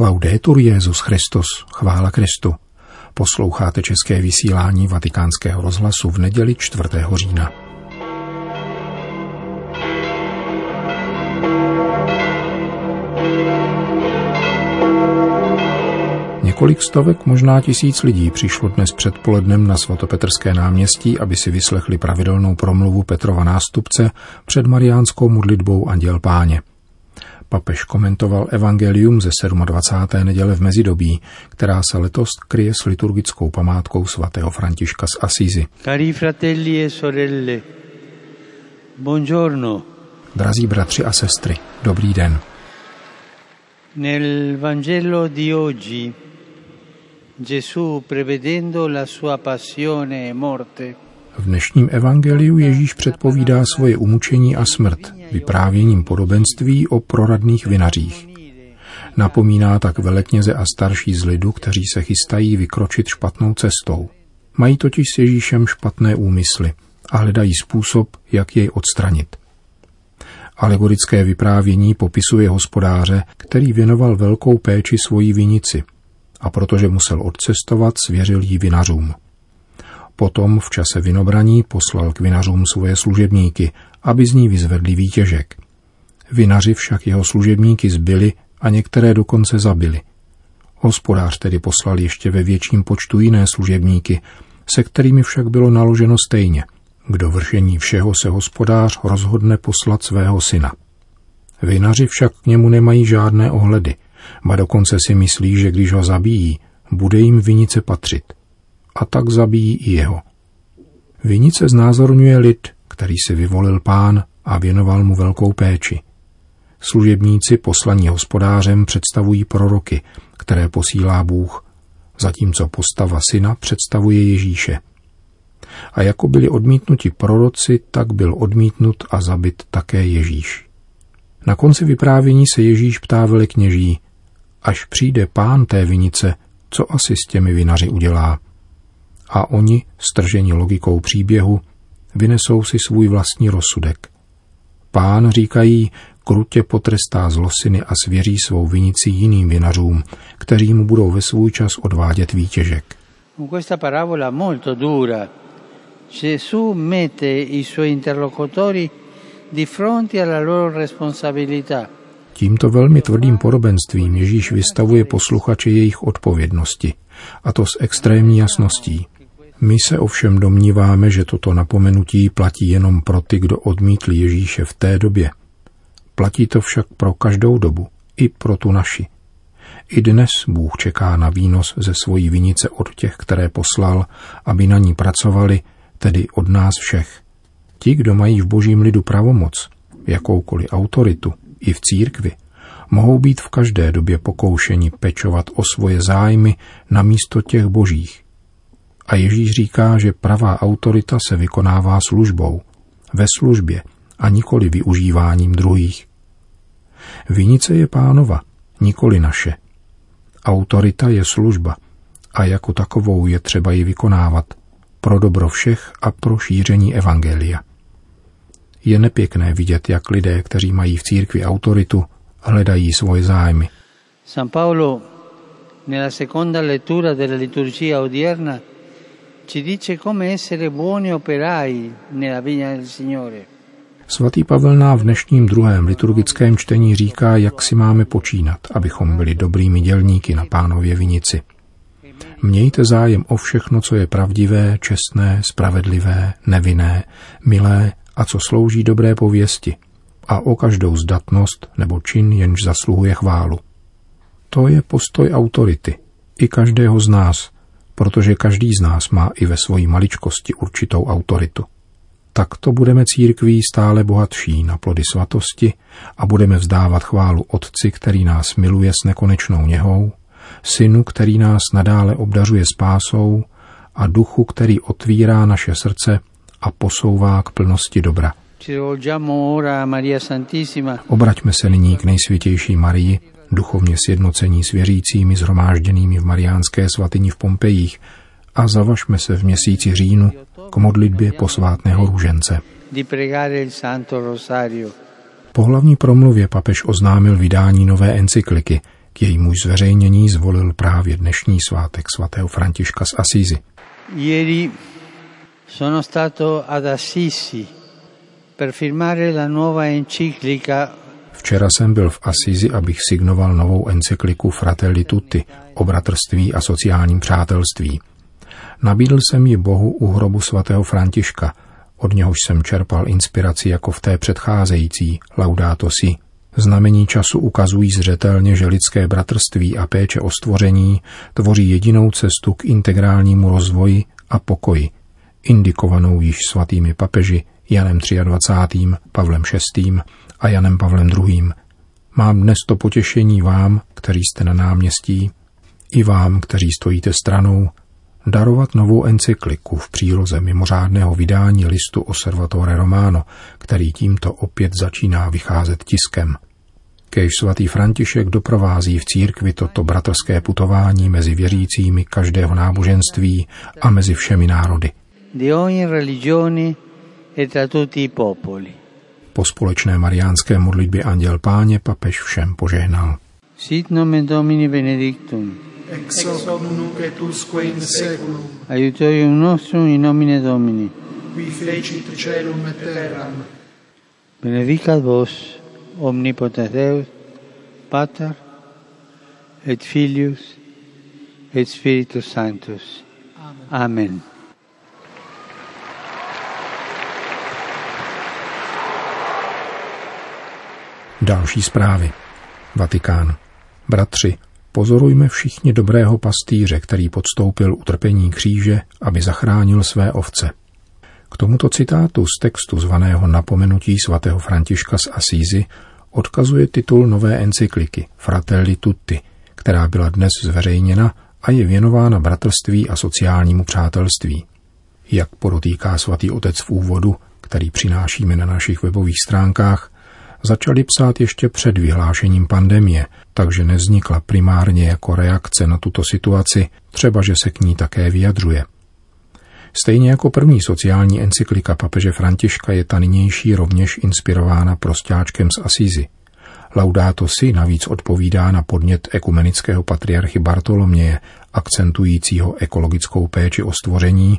Laudetur Jezus Christus, chvála Kristu. Posloucháte české vysílání Vatikánského rozhlasu v neděli 4. října. Několik stovek, možná tisíc lidí přišlo dnes předpolednem na svatopetrské náměstí, aby si vyslechli pravidelnou promluvu Petrova nástupce před mariánskou modlitbou Anděl Páně. Papež komentoval evangelium ze 27. neděle v mezidobí, která se letos kryje s liturgickou památkou svatého Františka z Asízy. Cari fratelli e sorelle, buongiorno. Drazí bratři a sestry, dobrý den. Nel Vangelo di oggi Gesù prevedendo la sua passione e morte v dnešním evangeliu Ježíš předpovídá svoje umučení a smrt vyprávěním podobenství o proradných vinařích. Napomíná tak velekněze a starší z lidu, kteří se chystají vykročit špatnou cestou. Mají totiž s Ježíšem špatné úmysly a hledají způsob, jak jej odstranit. Alegorické vyprávění popisuje hospodáře, který věnoval velkou péči svojí vinici a protože musel odcestovat, svěřil jí vinařům. Potom v čase vinobraní poslal k vinařům svoje služebníky, aby z ní vyzvedli výtěžek. Vinaři však jeho služebníky zbyli a některé dokonce zabili. Hospodář tedy poslal ještě ve větším počtu jiné služebníky, se kterými však bylo naloženo stejně. K dovršení všeho se hospodář rozhodne poslat svého syna. Vinaři však k němu nemají žádné ohledy, ba dokonce si myslí, že když ho zabijí, bude jim vinice patřit a tak zabíjí i jeho. Vinice znázorňuje lid, který si vyvolil pán a věnoval mu velkou péči. Služebníci poslaní hospodářem představují proroky, které posílá Bůh, zatímco postava syna představuje Ježíše. A jako byli odmítnuti proroci, tak byl odmítnut a zabit také Ježíš. Na konci vyprávění se Ježíš ptá velekněží, až přijde pán té vinice, co asi s těmi vinaři udělá a oni, strženi logikou příběhu, vynesou si svůj vlastní rozsudek. Pán, říkají, krutě potrestá zlosiny a svěří svou vinici jiným vinařům, kteří mu budou ve svůj čas odvádět výtěžek. questa parabola molto dura, Gesù mette i suoi interlocutori di fronte alla loro responsabilità. Tímto velmi tvrdým podobenstvím Ježíš vystavuje posluchače jejich odpovědnosti, a to s extrémní jasností. My se ovšem domníváme, že toto napomenutí platí jenom pro ty, kdo odmítli Ježíše v té době. Platí to však pro každou dobu, i pro tu naši. I dnes Bůh čeká na výnos ze svojí vinice od těch, které poslal, aby na ní pracovali, tedy od nás všech. Ti, kdo mají v božím lidu pravomoc, jakoukoliv autoritu, i v církvi, mohou být v každé době pokoušeni pečovat o svoje zájmy na místo těch božích, a Ježíš říká, že pravá autorita se vykonává službou, ve službě a nikoli využíváním druhých. Vinice je pánova, nikoli naše. Autorita je služba a jako takovou je třeba ji vykonávat pro dobro všech a pro šíření evangelia. Je nepěkné vidět, jak lidé, kteří mají v církvi autoritu, hledají svoje zájmy. San Paolo, nella seconda lettura della liturgia odierna, ci dice come essere buoni operai nella vigna del Signore. Svatý Pavel nám v dnešním druhém liturgickém čtení říká, jak si máme počínat, abychom byli dobrými dělníky na pánově vinici. Mějte zájem o všechno, co je pravdivé, čestné, spravedlivé, nevinné, milé a co slouží dobré pověsti a o každou zdatnost nebo čin, jenž zasluhuje chválu. To je postoj autority, i každého z nás, protože každý z nás má i ve svojí maličkosti určitou autoritu. Takto budeme církví stále bohatší na plody svatosti a budeme vzdávat chválu Otci, který nás miluje s nekonečnou něhou, Synu, který nás nadále obdařuje spásou a Duchu, který otvírá naše srdce a posouvá k plnosti dobra. Obraťme se nyní k nejsvětější Marii, duchovně sjednocení s věřícími zhromážděnými v Mariánské svatyni v Pompejích a zavažme se v měsíci říjnu k modlitbě posvátného růžence. Po hlavní promluvě papež oznámil vydání nové encykliky K jejímu zveřejnění zvolil právě dnešní svátek svatého Františka z Asízy. Ieri sono stato ad Assisi per firmare la nuova enciclica Včera jsem byl v Asízi, abych signoval novou encykliku Fratelli Tutti o bratrství a sociálním přátelství. Nabídl jsem ji Bohu u hrobu svatého Františka, od něhož jsem čerpal inspiraci jako v té předcházející Laudato Si. Znamení času ukazují zřetelně, že lidské bratrství a péče o stvoření tvoří jedinou cestu k integrálnímu rozvoji a pokoji, indikovanou již svatými papeži Janem 23., Pavlem VI. A Janem Pavlem II. Mám dnes to potěšení vám, kteří jste na náměstí, i vám, kteří stojíte stranou, darovat novou encykliku v příloze mimořádného vydání listu Osservatore Romano, který tímto opět začíná vycházet tiskem. Kež svatý František doprovází v církvi toto bratrské putování mezi věřícími každého náboženství a mezi všemi národy. di ogni religione e tra tutti i popoli. Po společné mariánské modlitbě Anděl Páně papež všem požehnal. Sit nomen Domini benedictum, ex hoc nunc et usque in seculum, aiutorium nostrum in nomine Domini. qui fecit celum et terram, Benedicat vos, omnipotens Deus, Pater, et Filius, et Spiritus Sanctus. Amen. Další zprávy. Vatikán. Bratři, pozorujme všichni dobrého pastýře, který podstoupil utrpení kříže, aby zachránil své ovce. K tomuto citátu z textu zvaného Napomenutí svatého Františka z Asízy odkazuje titul nové encykliky Fratelli Tutti, která byla dnes zveřejněna a je věnována bratrství a sociálnímu přátelství. Jak podotýká svatý otec v úvodu, který přinášíme na našich webových stránkách, začali psát ještě před vyhlášením pandemie, takže nevznikla primárně jako reakce na tuto situaci, třeba že se k ní také vyjadřuje. Stejně jako první sociální encyklika papeže Františka je ta nynější rovněž inspirována prostáčkem z Asízy. Laudato si navíc odpovídá na podnět ekumenického patriarchy Bartoloměje, akcentujícího ekologickou péči o stvoření,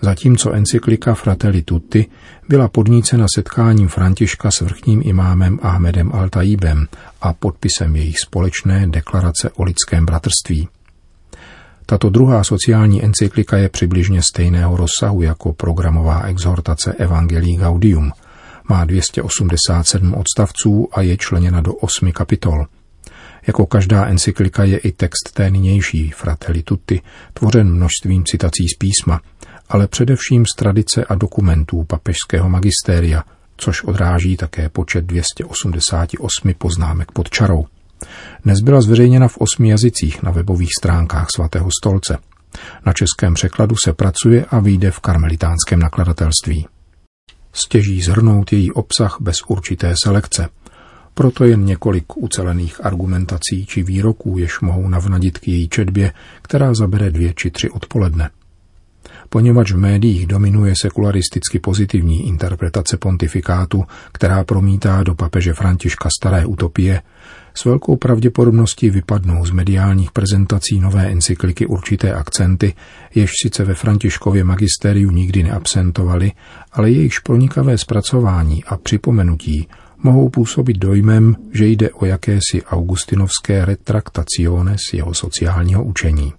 zatímco encyklika Fratelli Tutti byla podnícena setkáním Františka s vrchním imámem Ahmedem Al-Taibem a podpisem jejich společné deklarace o lidském bratrství. Tato druhá sociální encyklika je přibližně stejného rozsahu jako programová exhortace Evangelii Gaudium. Má 287 odstavců a je členěna do osmi kapitol. Jako každá encyklika je i text té nynější, Fratelli Tutti, tvořen množstvím citací z písma, ale především z tradice a dokumentů papežského magistéria, což odráží také počet 288 poznámek pod čarou. Dnes byla zveřejněna v osmi jazycích na webových stránkách svatého stolce. Na českém překladu se pracuje a vyjde v karmelitánském nakladatelství. Stěží zhrnout její obsah bez určité selekce. Proto jen několik ucelených argumentací či výroků, jež mohou navnadit k její četbě, která zabere dvě či tři odpoledne. Poněvadž v médiích dominuje sekularisticky pozitivní interpretace pontifikátu, která promítá do papeže Františka staré utopie, s velkou pravděpodobností vypadnou z mediálních prezentací nové encykliky určité akcenty, jež sice ve Františkově magisteriu nikdy neabsentovaly, ale jejichž pronikavé zpracování a připomenutí mohou působit dojmem, že jde o jakési augustinovské retraktacione z jeho sociálního učení.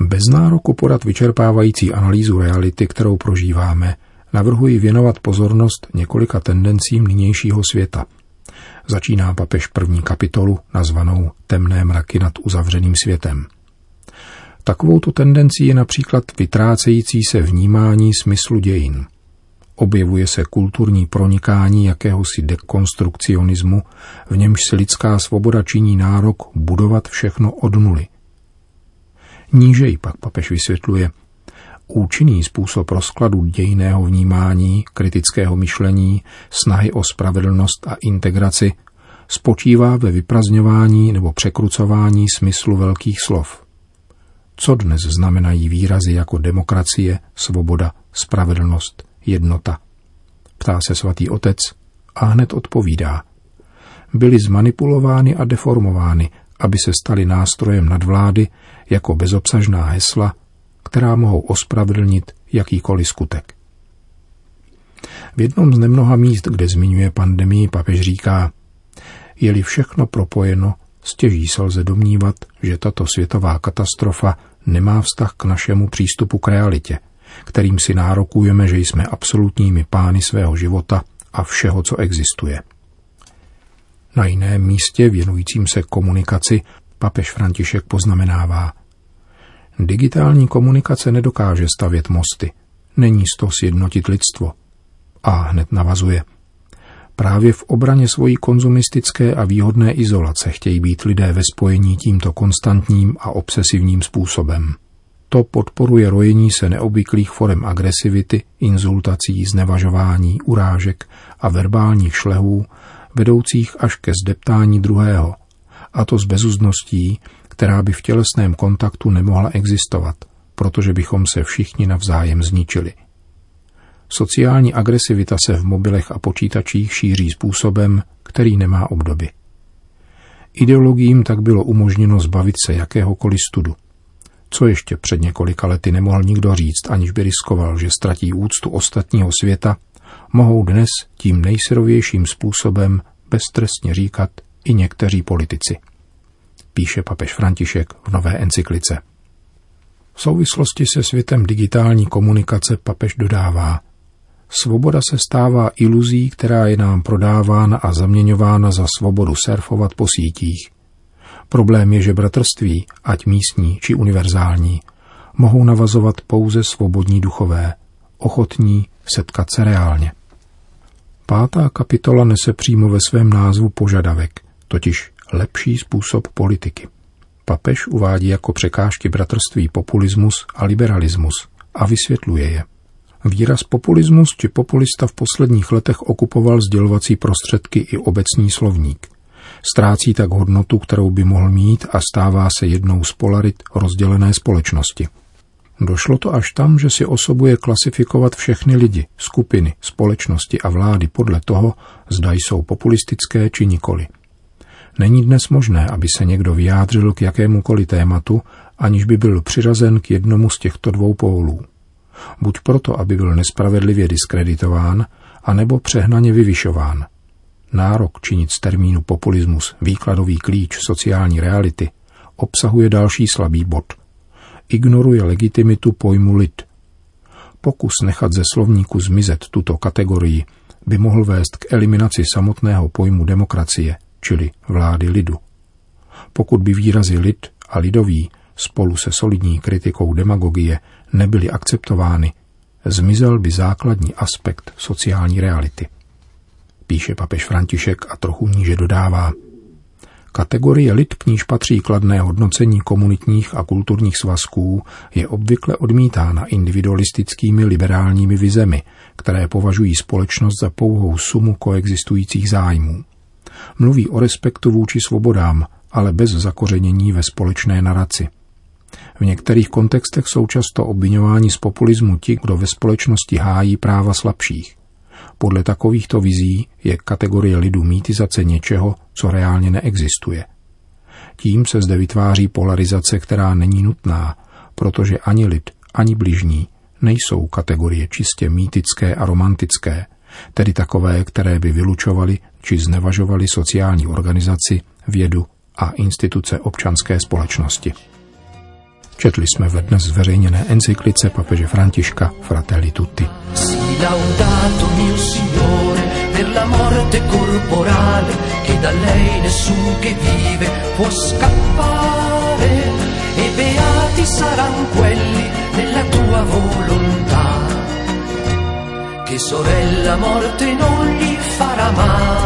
Bez nároku podat vyčerpávající analýzu reality, kterou prožíváme, navrhuji věnovat pozornost několika tendencím nynějšího světa. Začíná papež první kapitolu nazvanou Temné mraky nad uzavřeným světem. Takovouto tendencí je například vytrácející se vnímání smyslu dějin. Objevuje se kulturní pronikání jakéhosi dekonstrukcionismu, v němž se lidská svoboda činí nárok budovat všechno od nuly – Nížej pak papež vysvětluje, účinný způsob rozkladu dějného vnímání, kritického myšlení, snahy o spravedlnost a integraci spočívá ve vyprazňování nebo překrucování smyslu velkých slov. Co dnes znamenají výrazy jako demokracie, svoboda, spravedlnost, jednota? Ptá se svatý otec a hned odpovídá. Byly zmanipulovány a deformovány aby se staly nástrojem nadvlády jako bezobsažná hesla, která mohou ospravedlnit jakýkoliv skutek. V jednom z nemnoha míst, kde zmiňuje pandemii, papež říká, je-li všechno propojeno, stěží se lze domnívat, že tato světová katastrofa nemá vztah k našemu přístupu k realitě, kterým si nárokujeme, že jsme absolutními pány svého života a všeho, co existuje. Na jiném místě, věnujícím se komunikaci, papež František poznamenává. Digitální komunikace nedokáže stavět mosty. Není toho sjednotit lidstvo. A hned navazuje. Právě v obraně svojí konzumistické a výhodné izolace chtějí být lidé ve spojení tímto konstantním a obsesivním způsobem. To podporuje rojení se neobvyklých forem agresivity, inzultací, znevažování, urážek a verbálních šlehů, vedoucích až ke zdeptání druhého, a to s bezuzností, která by v tělesném kontaktu nemohla existovat, protože bychom se všichni navzájem zničili. Sociální agresivita se v mobilech a počítačích šíří způsobem, který nemá obdoby. Ideologiím tak bylo umožněno zbavit se jakéhokoliv studu. Co ještě před několika lety nemohl nikdo říct, aniž by riskoval, že ztratí úctu ostatního světa, mohou dnes tím nejsirovějším způsobem beztrestně říkat i někteří politici. Píše papež František v nové encyklice. V souvislosti se světem digitální komunikace papež dodává, Svoboda se stává iluzí, která je nám prodávána a zaměňována za svobodu surfovat po sítích. Problém je, že bratrství, ať místní či univerzální, mohou navazovat pouze svobodní duchové, ochotní setkat se reálně. Pátá kapitola nese přímo ve svém názvu požadavek, totiž lepší způsob politiky. Papež uvádí jako překážky bratrství populismus a liberalismus a vysvětluje je. Výraz populismus či populista v posledních letech okupoval sdělovací prostředky i obecní slovník. Ztrácí tak hodnotu, kterou by mohl mít a stává se jednou z polarit rozdělené společnosti. Došlo to až tam, že si osobuje klasifikovat všechny lidi, skupiny, společnosti a vlády podle toho, zda jsou populistické či nikoli. Není dnes možné, aby se někdo vyjádřil k jakémukoliv tématu, aniž by byl přiřazen k jednomu z těchto dvou pólů buď proto, aby byl nespravedlivě diskreditován, anebo přehnaně vyvyšován. Nárok činit z termínu populismus výkladový klíč sociální reality obsahuje další slabý bod. Ignoruje legitimitu pojmu lid. Pokus nechat ze slovníku zmizet tuto kategorii by mohl vést k eliminaci samotného pojmu demokracie, čili vlády lidu. Pokud by výrazy lid a lidový spolu se solidní kritikou demagogie nebyly akceptovány, zmizel by základní aspekt sociální reality. Píše papež František a trochu níže dodává. Kategorie lid, k níž patří kladné hodnocení komunitních a kulturních svazků, je obvykle odmítána individualistickými liberálními vizemi, které považují společnost za pouhou sumu koexistujících zájmů. Mluví o respektu vůči svobodám, ale bez zakořenění ve společné naraci. V některých kontextech jsou často obvinováni z populismu ti, kdo ve společnosti hájí práva slabších. Podle takovýchto vizí je kategorie lidu mýtizace něčeho, co reálně neexistuje. Tím se zde vytváří polarizace, která není nutná, protože ani lid, ani bližní nejsou kategorie čistě mýtické a romantické, tedy takové, které by vylučovaly či znevažovaly sociální organizaci, vědu a instituce občanské společnosti. Četli jsme ve dnes zveřejněné encyklice papeže Františka Fratelli Tutti. Si laudato mio Signore per la morte corporale che da lei nessun che vive può scappare e beati saranno quelli nella tua volontà che sorella morte non gli farà male